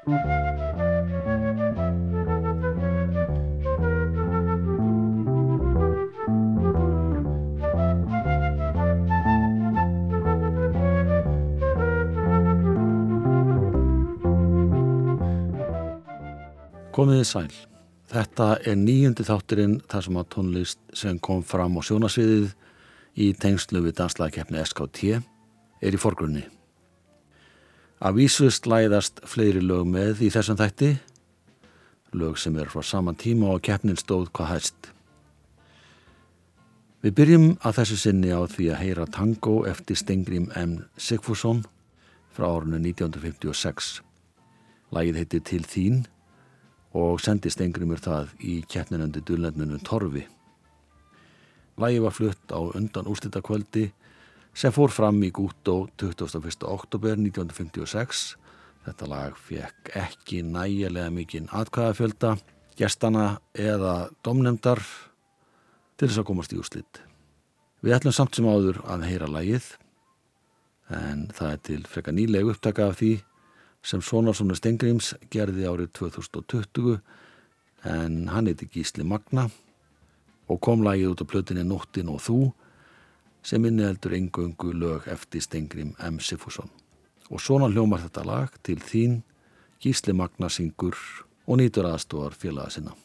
Komiði sæl. Þetta er nýjundi þátturinn þar sem að tónlist sem kom fram á sjónasviðið í tengslu við danslæðikeppni SKT er í forgrunni. Af vísu slæðast fleiri lög með í þessum þætti, lög sem er frá saman tíma og keppnin stóð hvað hæst. Við byrjum að þessu sinni á því að heyra tango eftir Stengrim M. Sigfússon frá árunni 1956. Lægið heitir Til þín og sendi Stengrimur það í keppninandi dullendunum Torfi. Lægi var flutt á undan úrslitakvöldi sem fór fram í Gútó 21. oktober 1956. Þetta lag fekk ekki nægilega mikinn atkvæðafjölda, gestana eða domnemdar til þess að komast í úrslit. Við ætlum samt sem áður að heyra lægið en það er til freka nýleg upptaka af því sem Sónarssonu Stengrims gerði árið 2020 en hann heiti Gísli Magna og kom lagið út á plötinni Nóttin og þú sem inniheldur engöngu lög eftir Stengrim M. Sifusson. Og svona hljómar þetta lag til þín Gísli Magna syngur og nýtur aðstofar félaga sinna.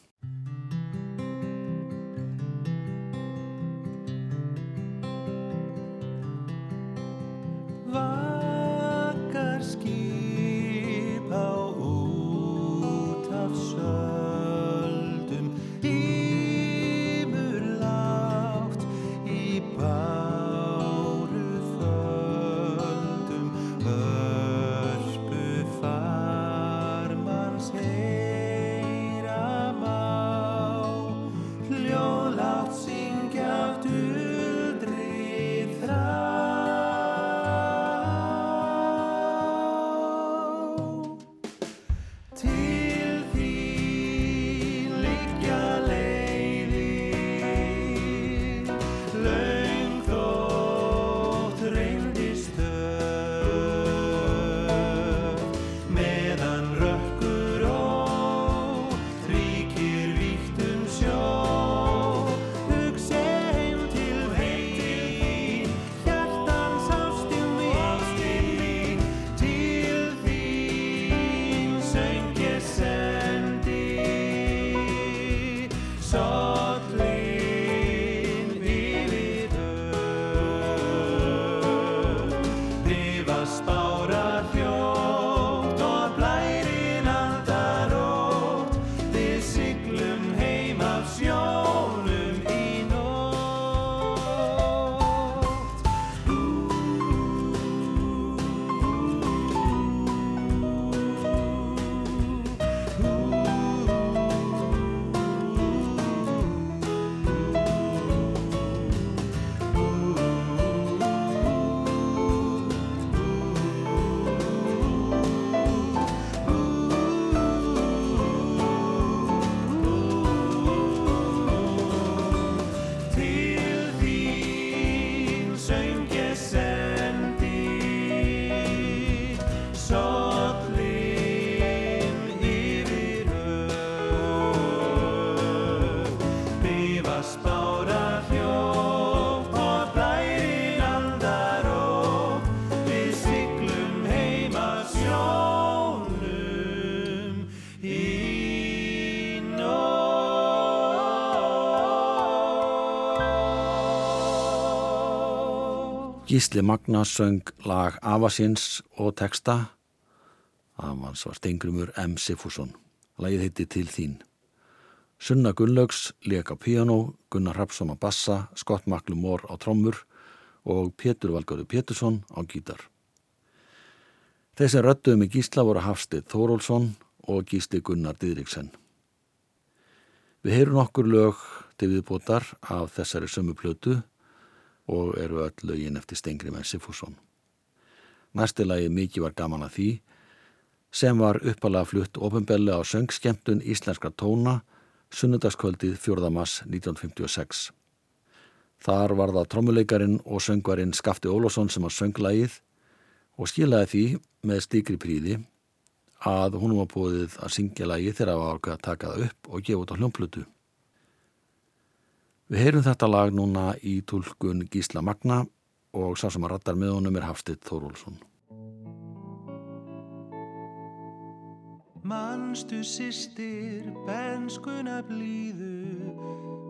Gísli Magna söng lag Avasins og texta. Avans var Stengrumur M. Sifusson Lagið heiti Til þín. Sunna Gunnlaugs leka piano Gunnar Rapsson á bassa Scott McLemore á trommur og Pétur Valgóður Pétursson á gítar. Þeir sem röttuðu með Gísla voru Hafstið Þórólsson og Gísli Gunnar Didriksen Við heyrum okkur lög til viðbótar af þessari sömu plötu og eru öll lögin eftir Stengri Mensifússon. Næstilagi mikið var gaman að því sem var uppalega flutt ofinbelli á söngskemtun Íslenska tóna sunnudagskvöldið 4. mass 1956. Þar var það trommuleikarin og söngvarinn Skafti Ólásson sem var sönglægið og skilaði því með stíkri príði að hún var búið að syngja lagi þegar það var ákveð að taka það upp og gefa út á hljómplutu. Við heyrum þetta lag núna í tólkun Gísla Magna og sá sem að rattar með honum er Hafstitt Þórólsson. Manstu sýstir, benskuna blíðu,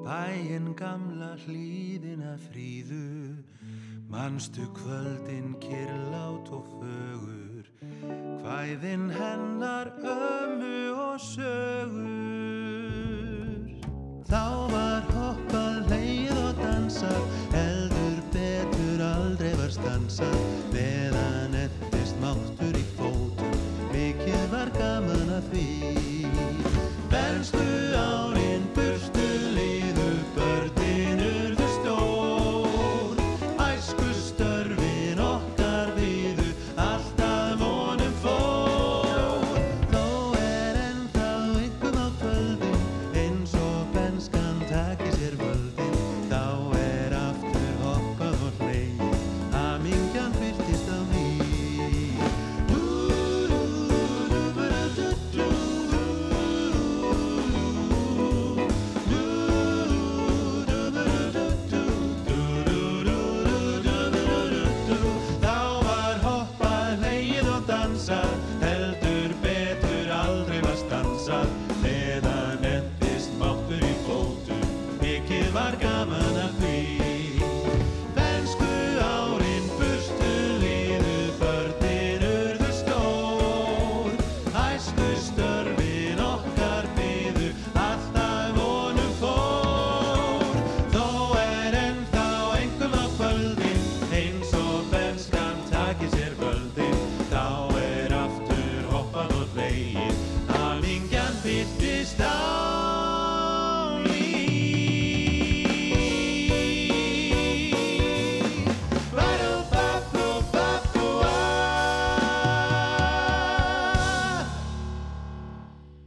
bæinn gamla hlýðina fríðu, manstu kvöldin kirlát og fögur, hvæðin hennar ömu og sögur. Þá var hoppað, leið og dansað, heldur betur aldrei var stansað, meðan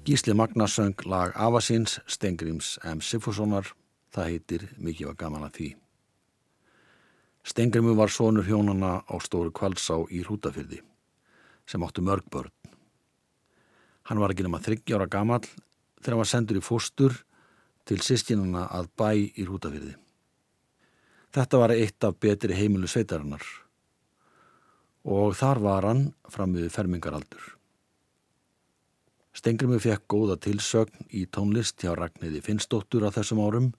Gísli Magnarsöng lag Afasins, Stengrims M. Sigfússonar, það heitir Mikið var gaman að því. Stengrimu var sonur hjónana á stóru kvalsá í Hrútafyrði, sem áttu mörg börn. Hann var ekki nema 30 ára gamal þegar hann var sendur í fóstur til sískinuna að bæ í Hrútafyrði. Þetta var eitt af betri heimilu sveitarinnar og þar var hann fram við fermingaraldur. Stengrimu fekk góða tilsögn í tónlist hjá Ragnhiði Finnsdóttur á þessum árum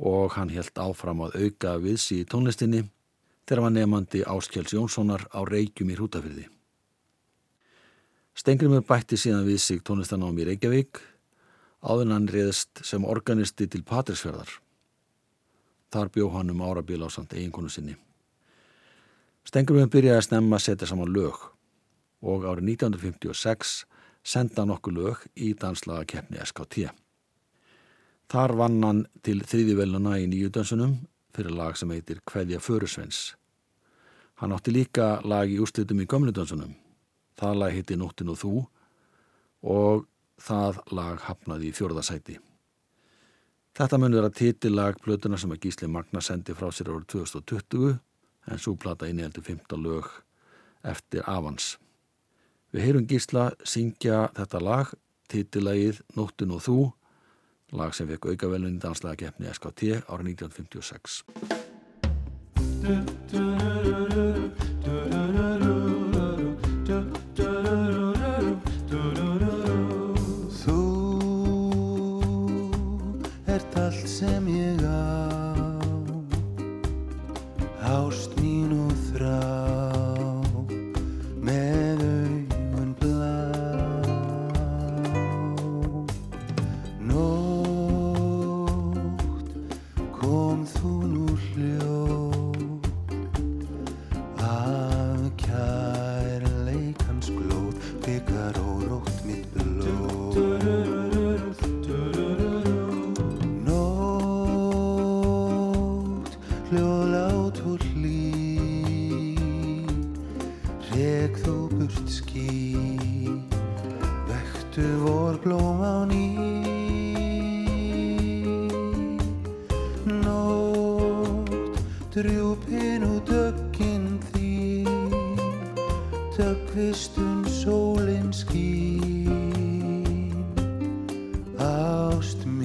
og hann helt áfram að auka viðsi í tónlistinni þegar var nefandi Áskjáls Jónssonar á Reykjum í Hrútafyrði. Stengrimur bætti síðan við sig tónlistanám í Reykjavík áður hann reyðist sem organisti til Patrísfjörðar. Þar bjó hann um árabil á samt eiginkonu sinni. Stengrimur byrjaði að snemma að setja saman lög og árið 1956 senda nokkuð lög í danslaga keppni SKT. Þar vann hann til þriðiveluna í nýju dansunum fyrir lag sem heitir Kveðja Förusvens. Hann átti líka lag í úrslitum í gömlu dansunum. Það lag heiti Nóttin og þú og það lag hafnaði í fjórðasæti. Þetta mun vera titillag plötuna sem að Gísli Magna sendi frá sér árið 2020 en svo plata inn í heldur 15 lög eftir Avans. Við heyrum Gísla syngja þetta lag, titillagið Nóttin og þú, lag sem fekk aukavelun í danslega keppni SKT árið 1956. Þú ert allt sem ég á Ást haustun sólinn skýn ást mér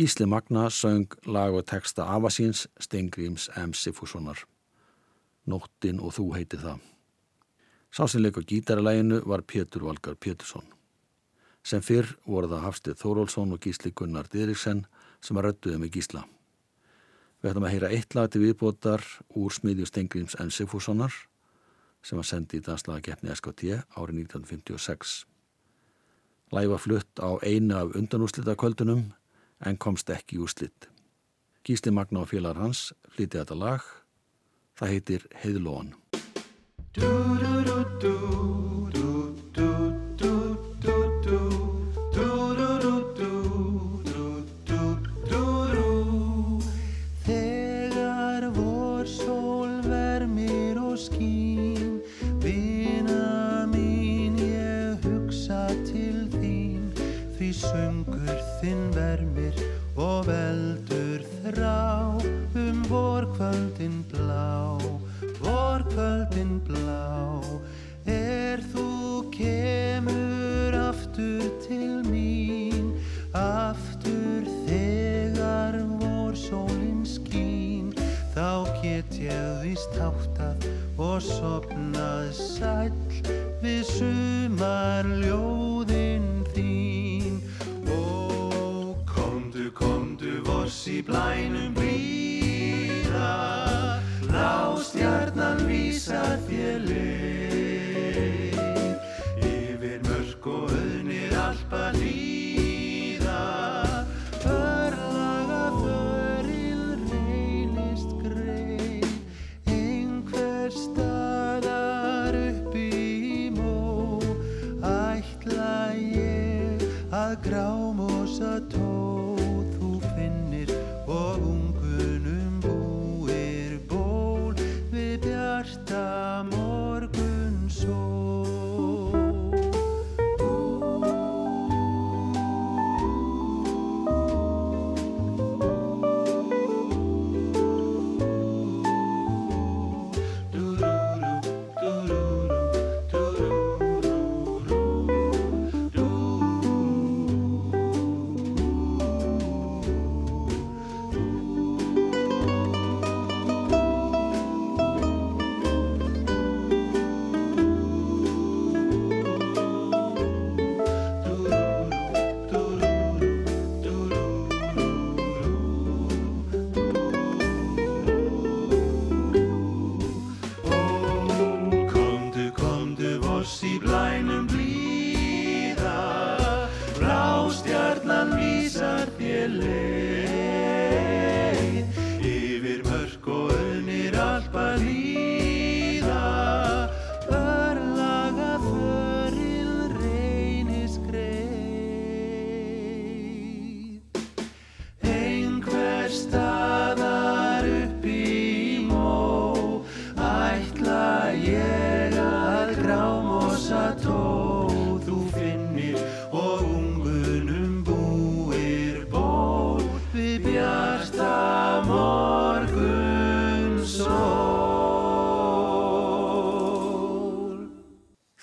Gísli Magna söng lag og texta Afasíns Steingríms M. Sifussonar. Nóttin og þú heiti það. Sá sem leik á gítaralæginu var Pétur Valgar Pétursson. Sem fyrr voru það Hafstið Þórólsson og Gísli Gunnar Dyriksen sem að röttuði með Gísla. Við ætlum að heyra eitt lag til viðbótar úr smiðju Steingríms M. Sifussonar sem var sendið í danslaga keppni SKT árið 1956. Læg var flutt á einu af undanúslita kvöldunum en komst ekki úr slitt. Gísli Magna og félagar hans flytið þetta lag. Það heitir Heiðlóan. Og sopnað sæll Við sumar ljóðin þín. Ó, komdu, komdu, vors í blænum blíða. Lástjarnan vísar þér leið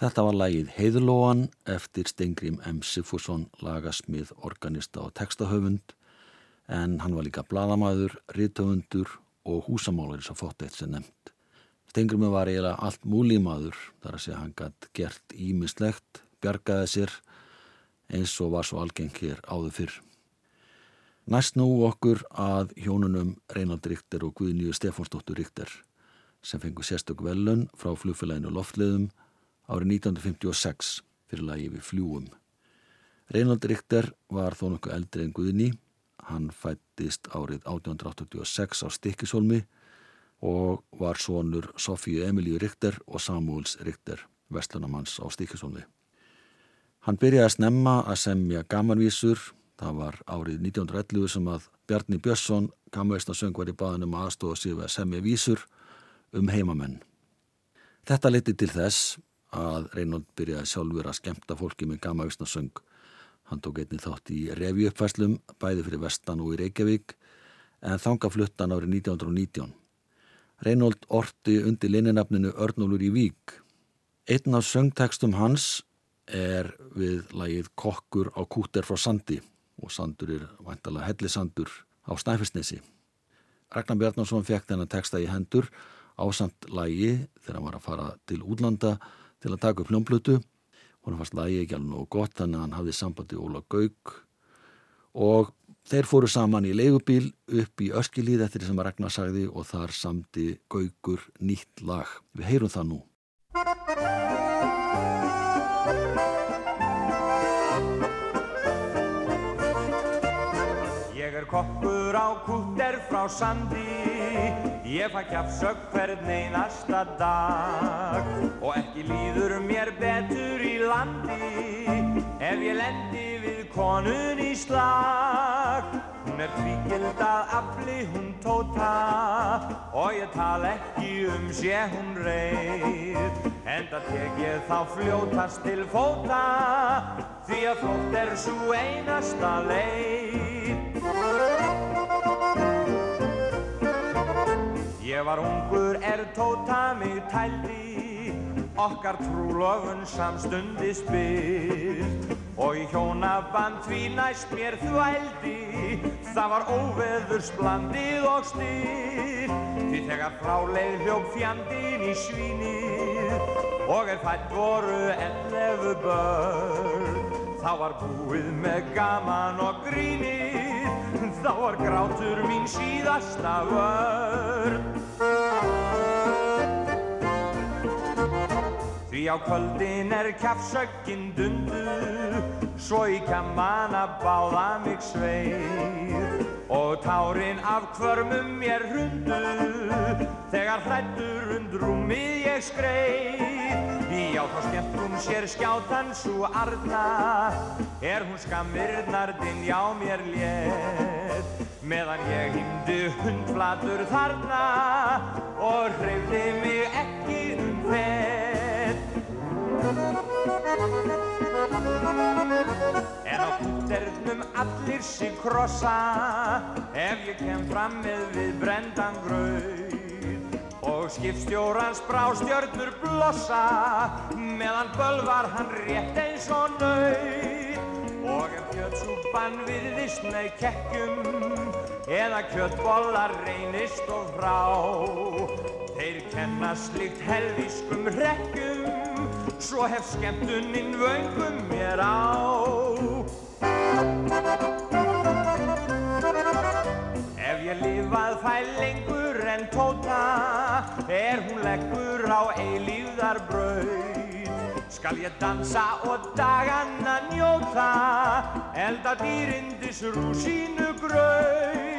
Þetta var lægið Heiðlóan eftir Stengrim M. Sifursson, lagasmið, organista og textahöfund en hann var líka bladamæður, rítöfundur og húsamálar sem fótt eitt sem nefnd. Stengrimur var eiginlega allt múlímaður þar að segja hann gætt gert ímislegt, bjargaði sér eins og var svo algeng hér áður fyrr. Næst nú okkur að hjónunum Reinald Ríkter og Guðnýju Stefánsdóttur Ríkter sem fengu sérstök velun frá flugfélaginu Loftleðum árið 1956 fyrir lagi við fljúum. Reinald Richter var þó nokkuð eldri en Guðni. Hann fættist árið 1886 á Stikkisholmi og var sonur Sofíu Emilíu Richter og Samuels Richter, vestlunamanns á Stikkisholmi. Hann byrjaði að snemma að semja gamanvísur. Það var árið 1911 sem að Bjarni Björnsson, kamveistna söngvar í baðinum aðstofa sig við að semja vísur um heimamenn. Þetta leti til þess að Reynold byrjaði sjálfur að skemta fólki með gama vissnarsöng. Hann tók einni þátt í revjuppfæslum, bæði fyrir vestan og í Reykjavík, en þanga fluttan árið 1919. Reynold orti undir lininafninu Örnólur í Vík. Einn af söngtekstum hans er við lagið Kokkur á kúter frá Sandi og Sandur er vantalega hellisandur á Snæfellsnesi. Ragnar Bjarnarsson fekk þennan teksta í hendur ásamt lagi þegar hann var að fara til útlanda til að taka upp hljómblutu hún fannst lagi ekki alveg nógu gott þannig að hann hafði sambandi Óla Gauk. Og þeir fóru saman í leigubíl upp í Öskilíð eftir því sem að Ragnar sagði og þar samti Gaukur nýtt lag. Við heyrum það nú kokkur á kúter frá sandi. Ég fæ kjafsögg hvern einasta dag. Og ekki líður mér betur í landi ef ég lendi við konun í slag. Hún er tvíkild að afli hún tóta. Og ég tala ekki um sé hún reyð enda tek ég þá fljótast til fóta. Því að flótt er svo einasta leið. Ég var ungur er tóta mig tældi. Okkar trúlofun samstundi spilt Og í hjónaband því næst mér þvældi. Það var óveðurs blandið og styr. Því þegar fráleið hljók fjandin í svínið Og er fætt voru ellefu börn. Þá var búið með gaman og grínið Þá var grátur mín síðasta vörn Því á kvöldin er kjafsöggin dundu Svo í kammana báða mig sveir. Og tárin af kvörmum mér hundu Þegar hrættur undrúmið ég skreið. Já þá skemmt hún sér skjátan svo arna Er hún skammirnardinn já mér létt. Meðan ég hýmdi hundflatur þarna Og hreyfði mig ekki En á kúternum allir sig krossa Ef ég kem fram með við brendan gröð Og skipstjórans brástjörnur blossa Meðan bölvar hann rétt eins og nöyð Og ef kjötsúpan virðist með kekkjum Eða kjötbollar reynist og frá. Þeir kenna slikt helvískum rekkjum Svo hef skemmtuninn vöngum mér á. Ef ég lifað fæ lengur en tóta Er hún leggur á eilíðar brauð Skal ég dansa og daganna njóta Elda dýrindis rúsínu grauð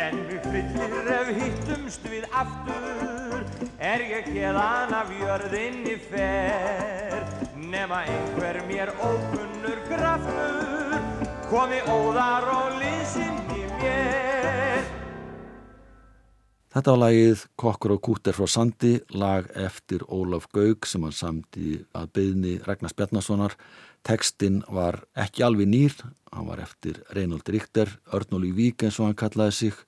En við fyllir ef hittumst við aftur Er ég hérðan af jörðinni fer. Nema einhver mér ókunnur kraftur Komi óðar og liðsinn í mér. Þetta var lagið Kokkur og kúter frá Sandi, lag eftir Ólaf Gaug sem hann samti að byðni Ragnars Bjarnasonar. Tekstinn var ekki alveg nýr, hann var eftir Reynold Ríkter, Örnóli Vík eins og hann kallaði sig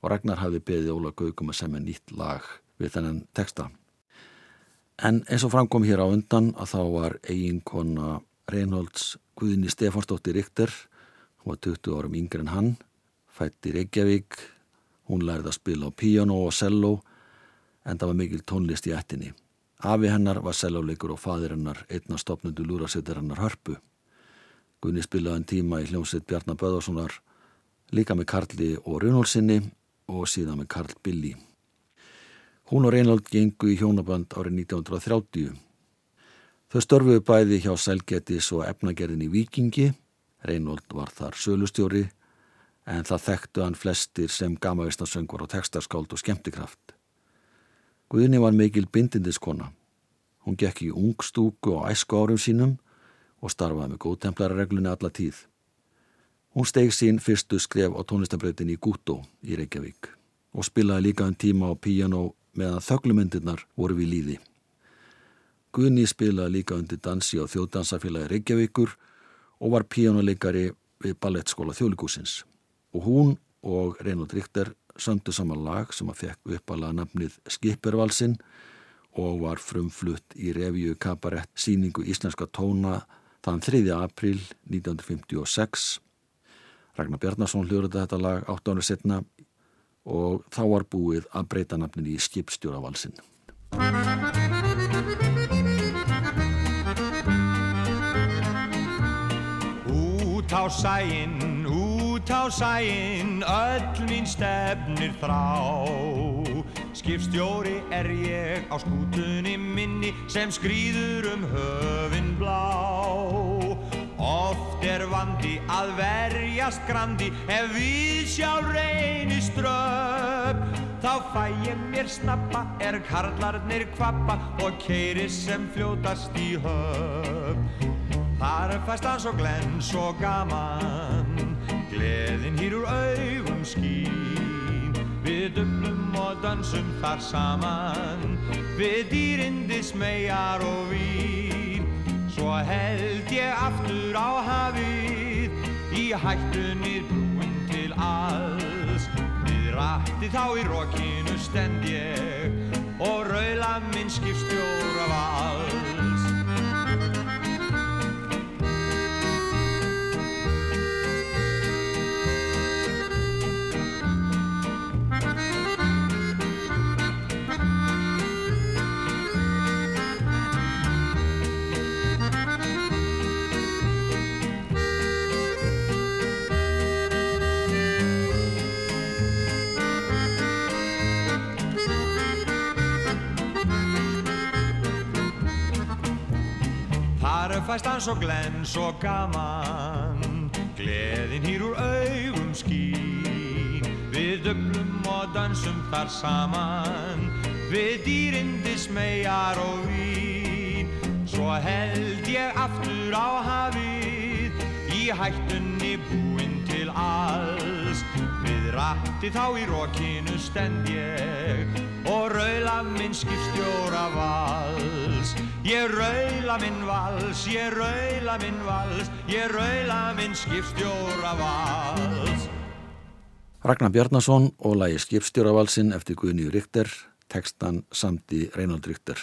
og Ragnar hafi beðið Ólaf Gaug um að semja nýtt lag við þennan teksta. En eins og framkom hér á undan að þá var eiginkona Reinholds Guðni Stefansdóttir Richter, hún var 20 árum yngre en hann, fætti Reykjavík, hún lærði að spila á piano og cello en það var mikil tónlist í ættinni. Afi hennar var celloleikur og fadir hennar einna stopnundu lúrasveitir hennar hörpu. Guðni spilaði en tíma í hljómsveit Bjarnar Böðarssonar líka með Karli og Runholsinni og síðan með Karl Billy. Hún og Reinhold gengu í hjónaband árið 1930. Þau störfuðu bæði hjá Selgetis og efnagerðin í Vikingi. Reinhold var þar sölustjóri en það þekktu hann flestir sem gamavistarsöngvar og textarskáld og skemmtikraft. Guðni var mikil bindindiskona. Hún gekk í ungstúku og æsku árum sínum og starfaði með góðtemplarareglunni alla tíð. Hún steg sín fyrstu skref á tónlistabrautin í Gútó í Reykjavík og spilaði líka um tíma á piano meðan þöglumyndirnar voru við líði. Gunni spilaði líka undir dansi á þjóðdansafélagi Reykjavíkur og var píjónuleikari við ballettskóla þjóðlikúsins. Og hún og Reynold Richter söndu saman lag sem að fekk uppala nafnið Skippervalsinn og var frumflutt í revju kabarett síningu Íslenska tóna þann 3. april 1956. Ragnar Bjarnason hljóður þetta lag 8 árið setna og þá var búið að breyta nafnin í skipstjóravalsin. Út á sæinn, út á sæinn, öll mín stefnir þrá. Skipstjóri er ég á skútunni minni sem skrýður um höfin blá. Oft er vandi að verjast grandi ef við sjálf reynir ströp. Þá fæ ég mér snappa er karlarnir kvappa og keiri sem fljótast í höf. Þar fæst hans og glens og gaman, gleðin hýr úr augum skín. Við döfnum og dansum þar saman, við dýrindis megar og vín. Svo held ég aftur á hafið, í hættunir brúin til alls. Við ratti þá í rokinu stend ég, og raula minn skipstjóra vals. Fæst hans og glens og gaman. Gleðin hýr úr augum skín. Við döflum og dansum þar saman. Við dýrindis megar og vín. Svo held ég aftur á hafið. Í hættunni búinn til alls. Við ratti þá í rokinu stend ég. Og raula minn skipstjóra vals Ég raula minn vals, ég raula minn vals Ég raula minn skipstjóra vals Ragnar Bjarnason og lagi skipstjóravalsin eftir Guðni Ríkter, tekstan samt í Reynold Ríkter.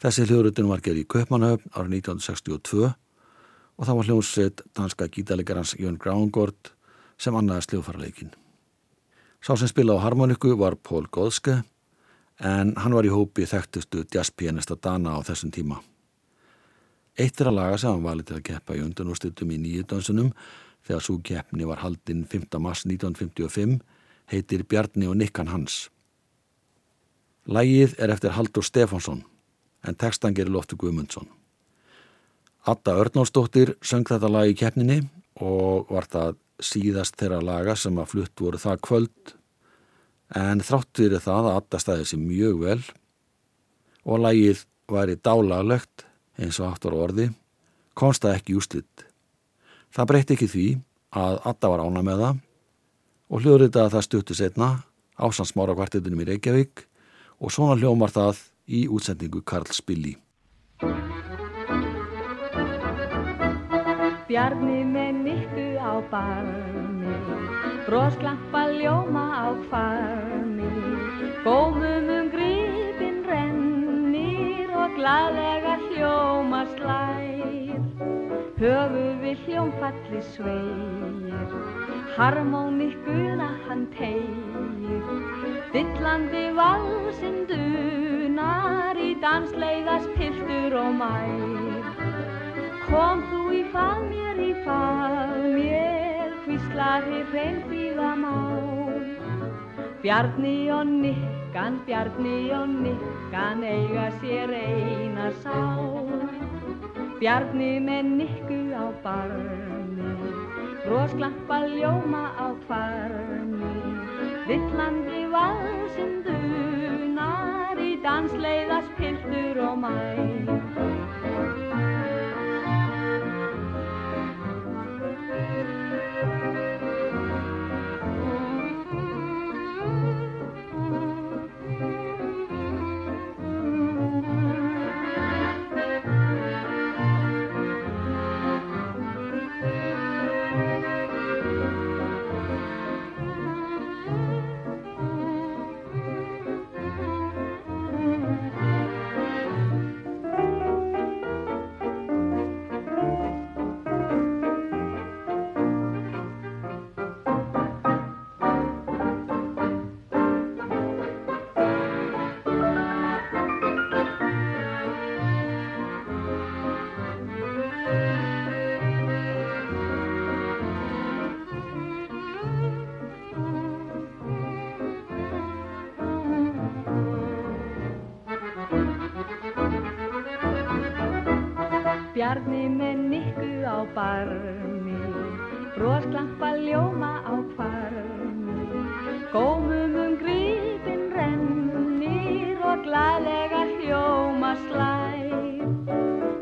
Þessi hljóðrutun var gerð í Kaupmannhöfn árið 1962 og það var hljóðsveit danska gítalegarans Jörn Graungård sem annaði sljóðfarleikin. Sá sem spila á harmoniku var Pól Góðske en hann var í hópi þekktustu jazzpianista Dana á þessum tíma. Eitt er að laga sem hann valið til að keppa í undanúrslitum í nýju dansunum þegar svo keppni var haldinn 5. mars 1955 heitir Bjarni og Nikkan Hans. Lægið er eftir Haldur Stefánsson en textan gerir Loftur Guðmundsson. Atta Örnálsdóttir söng þetta lag í keppninni og var það síðast þeirra laga sem að flutt voru það kvöld en þrátt fyrir það að Atta stæði sér mjög vel og lagið væri dálaglegt eins og aftur orði komst það ekki úslitt. Það breytti ekki því að Atta var ána með það og hljóðrita að það stuttu setna ásansmára kvartetunum í Reykjavík og svona hljómar það í útsendingu Karl Spilli. Bjarni með nikku á barmi, Róðsklampa ljóma á hvarmi, gómum um grípin rennir og gladega hljóma slær. Höfu við hljómfalli sveir, harmóni guða hann tegir, dillandi valsindunar í dansleiðas piltur og mær. Kom þú í fað mér, í fað mér, hvíslaði reynfíða mál. Bjarni og Nikkan, Bjarni og Nikkan eiga sér eina sál. Bjarni með Nikku á barni, brosklampa ljóma á kvarni. Villandi valsinn dunar í dansleiðas piltur og mæ. Barmi, brosklampa ljóma á kvarmi. Gómum um grípin rennir og glæðlega hljóma slæð.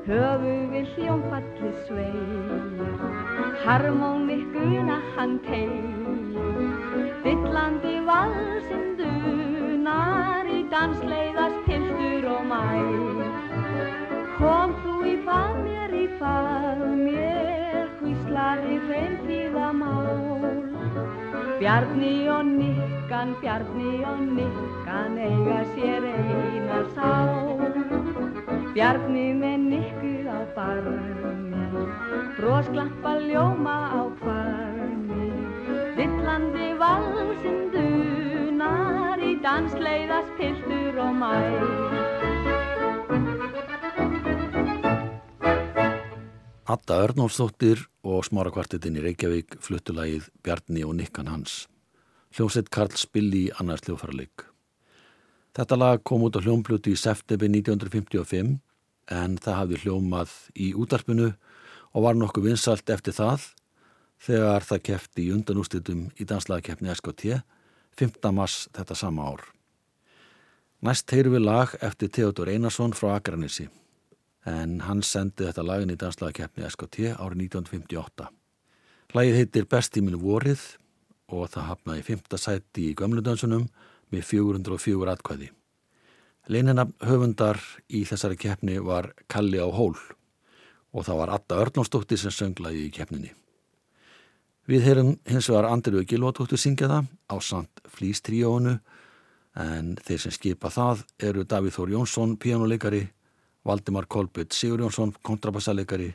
Höfu við hljómfalli sveigir, harmónikuna hann tegir. Dillandi valsinn dunar í dansleiðas Bjarni og Nikkan, Bjarni og Nikkan eiga sér eina sál. Bjarni með Nikku á barni, brosklampa ljóma á kvarni. Villandi valsinn dunar í dansleiðas piltur og mæ. Atta Örnólfsdóttir og smára kvartetinn í Reykjavík fluttulagið Bjarni og Nikkan hans. Hljómsett Karl Spilli annars hljófarleik. Þetta lag kom út á hljómbluti í september 1955 en það hafði hljómað í útarpinu og var nokkuð vinsalt eftir það þegar það kefti í undanústitum í danslagkeppni SKT 15. mars þetta sama ár. Næst heyru við lag eftir Theodor Einarsson frá Akranissi en hann sendi þetta lagin í danslagakeppni SKT árið 1958. Lagið heitir Bestíminu vorið og það hafnaði fymta sæti í gömludönsunum með 404 atkvæði. Leinina höfundar í þessari keppni var Kalli á hól og það var Atta Örnósdóttir sem sönglaði í keppninni. Við heyrum hins vegar Andriðu Gilvardóttir syngja það á samt flýstríónu en þeir sem skipa það eru Davíð Þór Jónsson, píjánuleikari Valdimar Kolbjörn Sigurjónsson, kontrabassalegari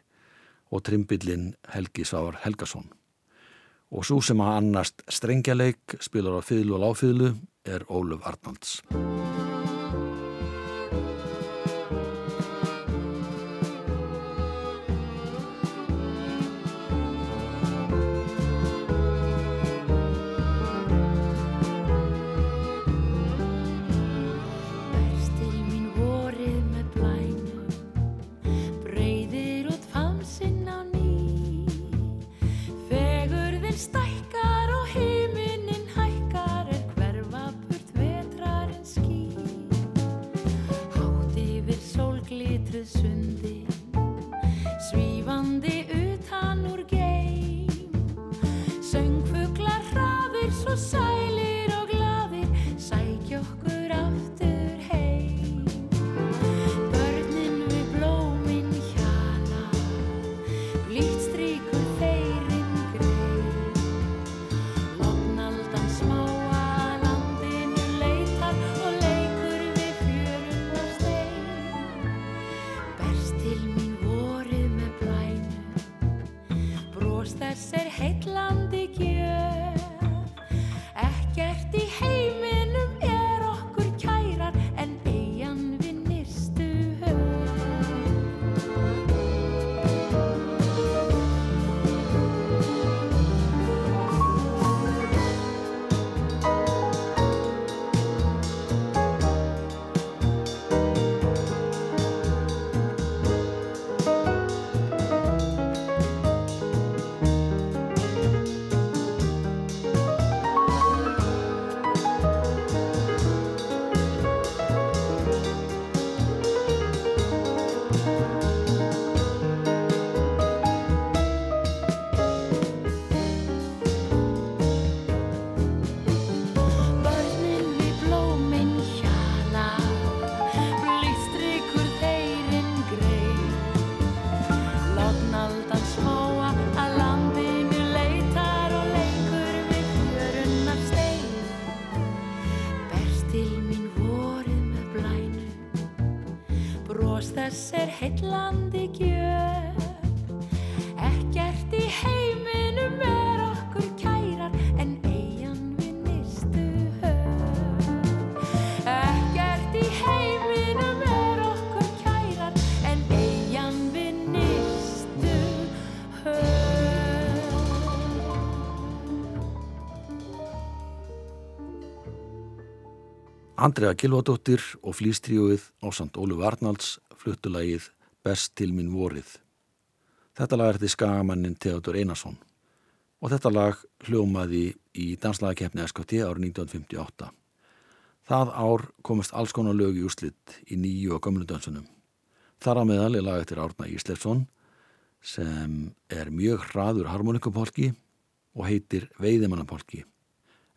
og trimbillin Helgi Svávar Helgason. Og svo sem að annast strengjaleik, spilar á fylgu og láfylgu, er Óluf Arnalds. til mér þess heillandi gjöf. Ekkert í heiminum er okkur kærar en eigin við nýstu höf. Ekkert í heiminum er okkur kærar en eigin við nýstu höf. Andrea Gilvadóttir og flýstríuð á samt Óluf Arnalds fluttulagið Best til mín vorið. Þetta lag er til skagamannin Theodor Einarsson og þetta lag hljómaði í danslagakeppni SKT árið 1958. Það ár komist alls konar lög í úslitt í nýju og gömlu dansunum. Þar á meðal er lag eftir Árna Íslefsson sem er mjög hraður harmonikupolki og heitir Veiðimannapolki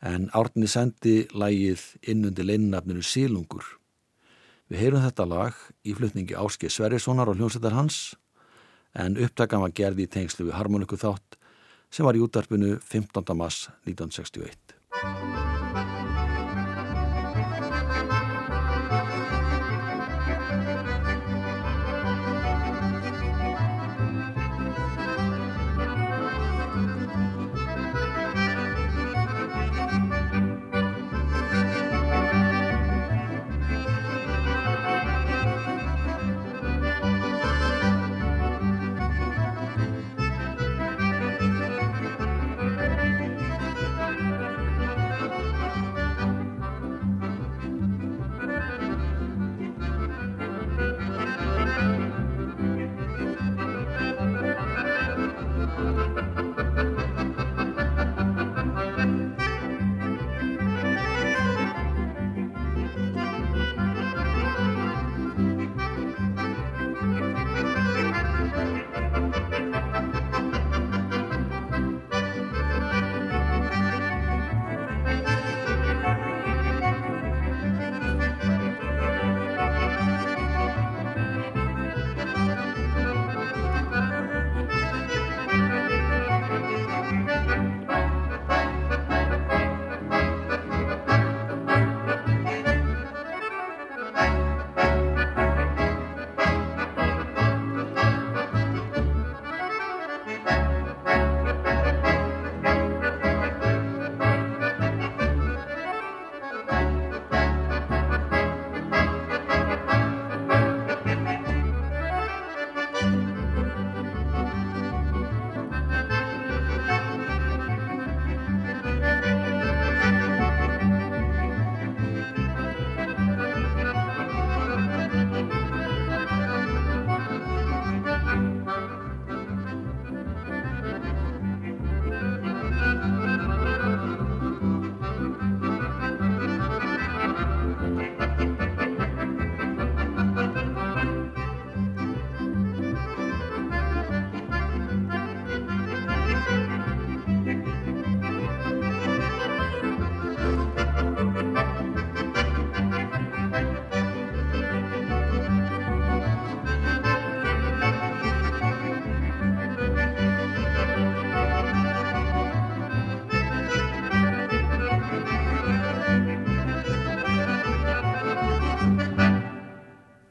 en Árni sendi lagið inn undir leinnafninu Sílungur. Við heyrum þetta lag í flutningi Áski Sverrissonar og hljómsættar hans en upptakan var gerði í tengslu við harmoniku þátt sem var í útarpinu 15. mass 1961.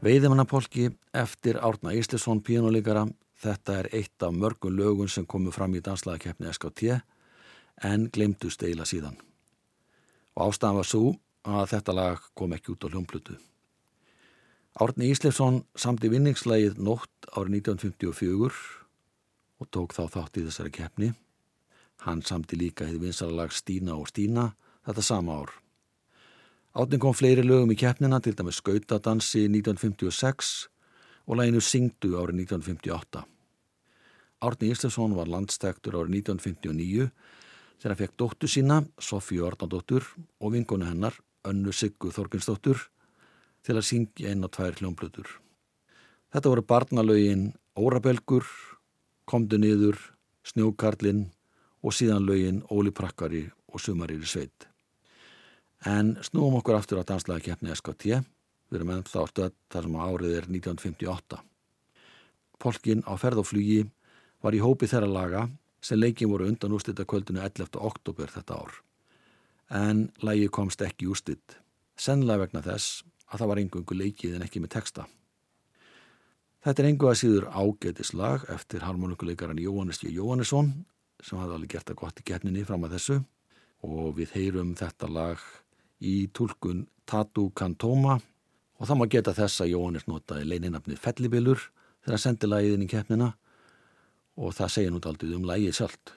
Veiðimannapolki eftir Árna Íslesson píjónuleikara. Þetta er eitt af mörgum lögun sem komu fram í danslagakeppni SKT en glemdust eila síðan. Og ástæðan var svo að þetta lag kom ekki út á hljómplutu. Árni Íslefsson samti vinningslægið Nótt árið 1954 og tók þá þátt í þessari keppni. Hann samti líka hefði vinsaralag Stína og Stína þetta sama ár. Átning kom fleiri lögum í keppnina til dæmis Skautadansi 1956 og læginu Singdu árið 1958. Árni Íslefsson var landstektur árið 1959 þegar hann fekk dóttu sína, Sofíu Arnardóttur og vinkonu hennar, Önnu Siggu Þorginsdóttur, til að syngja einn á tvær hljómblutur. Þetta voru barnalögin Órabelgur, Komdu niður, Snjókarlinn og síðan lögin Óli Prakkari og Sumarir sveit. En snúum okkur aftur á danslagakeppni SKT. Við erum ennþá stöð þar sem árið er 1958. Polkin á ferð og flugi var í hópi þeirra laga sem leikin voru undan úrstita kvöldinu 11. oktober þetta ár. En lagi komst ekki úrstitt. Sennilega vegna þess að það var engungu leikið en ekki með texta. Þetta er engu að síður ágætislag eftir harmonikuleikaran Jóhannes J. Jóhannesson sem hafði alveg gert það gott í keppninni fram að þessu og við heyrum þetta lag í tólkun Tatu Kantoma og það má geta þess að Jóhannes notaði leininafnið Fellibilur þegar sendi lagið inn í keppnina og það segja nút aldrei um lagið sjálft.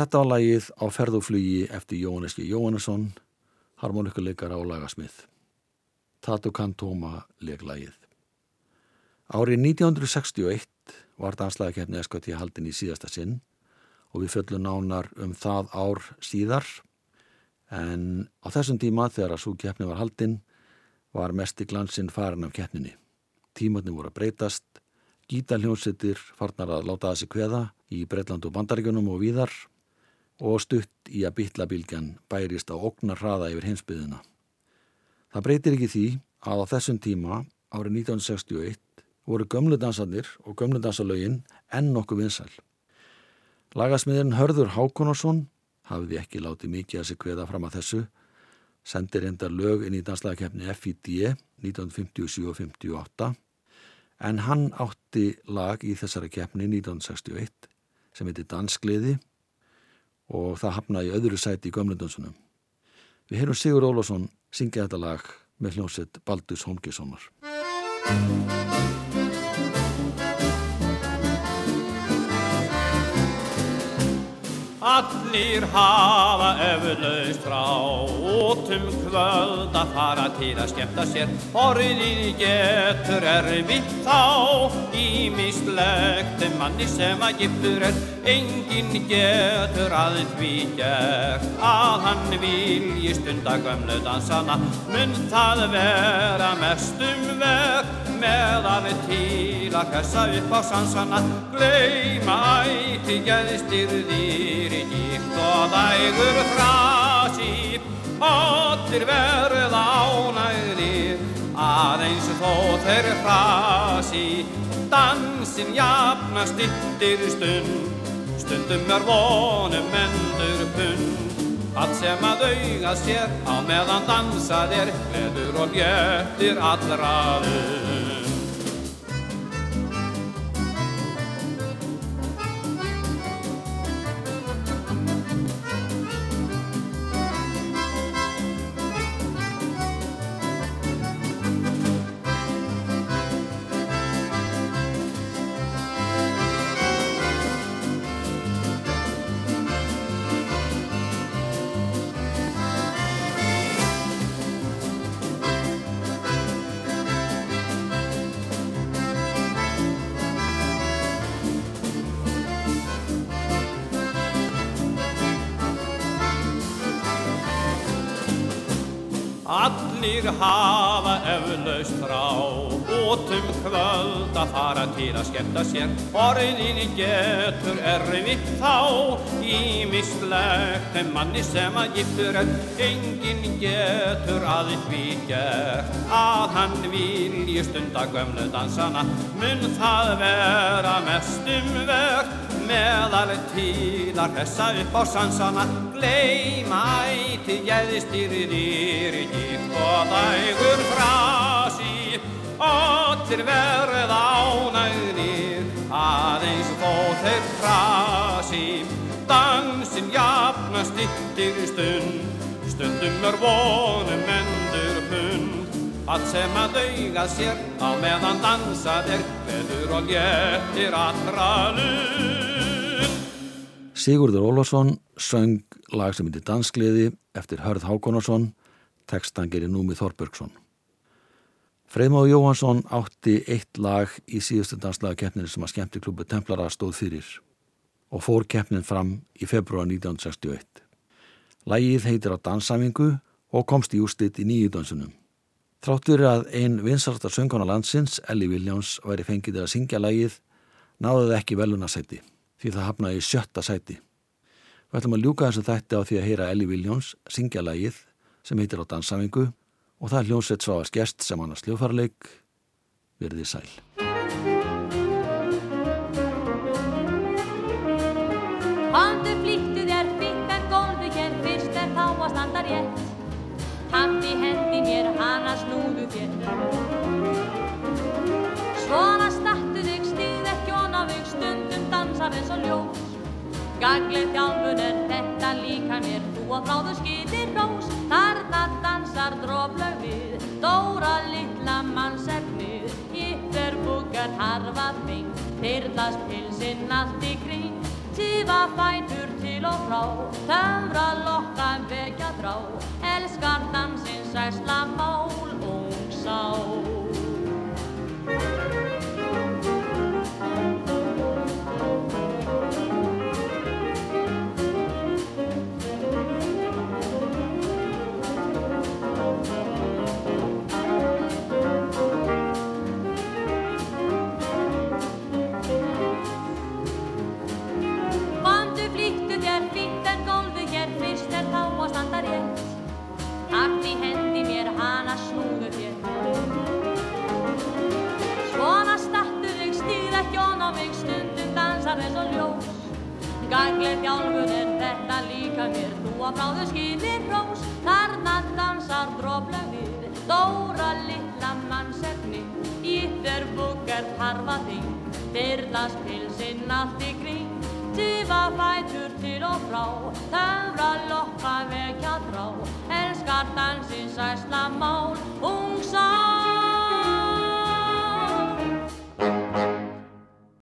Þetta var lagið á ferðuflugi eftir Jóhannes G. Jóhannesson, harmonikuleikara og lagasmið. Tatu Kantoma leg lagið. Árið 1961 var danslæðakefni SKT haldin í síðasta sinn og við föllum nánar um það ár síðar en á þessum tíma þegar að svo keppni var haldin var mest í glansinn farin af keppninni. Tímatni voru að breytast, gítaljónsettir farnar að láta að sig kveða í Breitland og Bandaríkunum og víðar og stutt í að bytlabilgjan bærist á oknar hraða yfir heimsbyðina. Það breytir ekki því að á þessum tíma, árið 1961, voru gömludansarnir og gömludansalögin enn nokkuð vinsæl. Lagasmiðin Hörður Hákonarsson hafði ekki látið mikið að sig kveða fram að þessu, sendir hendar lög inn í danslagakefni FID 1957 og 58, en hann átti lag í þessari kefni 1961 sem heiti Danskliði og það hafnaði öðru sæti í gömlundunsunum. Við heyrum Sigur Ólásson syngja þetta lag með hljómsett Baldus Holmgessonar. Allir hafa eflaust frá út um kvöld að fara til að skemmta sér Orðið getur erfitt þá Ímislegt um manni sem að giftur er Engin getur að því gert Að hann vilji stunda gömlu dansana. Mun það vera mestum verð með að við til að kessa upp á sansana. Gleima ætti geðstyrðir í gift og dægur frasi. Allir verða ánægðir aðeins þó þeir frasi Dansin jafna stittir stund Stundum er vonum endur pund Allt sem að auga sér á meðan dansað er Gleður og bjöttir allra að fara til að skemmta sér. Orðin getur erfitt þá. Ímislegt en manni sem að giftur er Engin getur að því gert að hann vilji stunda gömlu dansana. Mun það vera mestum verð meðal tílar þessa upp á sansana. Gleima ætti gæðistýrið í gík og dægur frasi. Allir verð jafnast yttir stund Stundum er vonum endur hund Allt sem að dauga sér á meðan dansað er veður og léttir allra lund. Sigurður Ólafsson söng lag sem heitir Dansgleði eftir Hörð Hákonarsson, tekstan gerir Númi Þorbergsson. Freymóð Jóhansson átti eitt lag í síðustu danslagakeppninu sem að skemmti klubbu Templara stóð fyrir og fór keppnin fram í februar 1961. Lægið heitir á dansamingu og komst í ústitt í nýju dansunum. Þráttur að einn vinsartar söngkona landsins, Ellie Williams, væri fengið til að syngja lægið, náðuði ekki velunarsæti, því það hafnaði sjötta sæti. Við ætlum að ljúka þessu þætti á því að heyra Ellie Williams syngja lægið sem heitir á dansafingu og það er hljómsveit Svavars Gjert sem hann að sljófarleik verði sæl. Handu flýttu þér fyrst en gólfi hér fyrst er þá að standa rétt. Hafði hendi mér hana snúðu þér. Svona stattu þig stíð ekki onna þig stundum dansar eins og ljós Gagleg þjálfun er þetta líka mér þú að fráðu skilir rós Þarna dansar dróflög við Dóra litla mannsefnið. Yttir búkar harfa þing Þyrlast pilsinn allt í kring Tífa fætur til og frá Töfra lokka vekja þrá Elskar dansins æsla mál ung sá Í hendi mér hana snúðu þér. Svona stattu þig stíð ekki ón á mig stundum dansar eins og ljós. Gagleg þjálfun er þetta líka mér þú að bráðu skilir rós Þarna dansar drófleg við Dóra litla mannsefni. Ítter búkert harfa þing Dyrðast pilsinn allt í kring Tífa fætur til og frá Töfra lokka vekja þrá Elskar dansins æsla mál Ung sá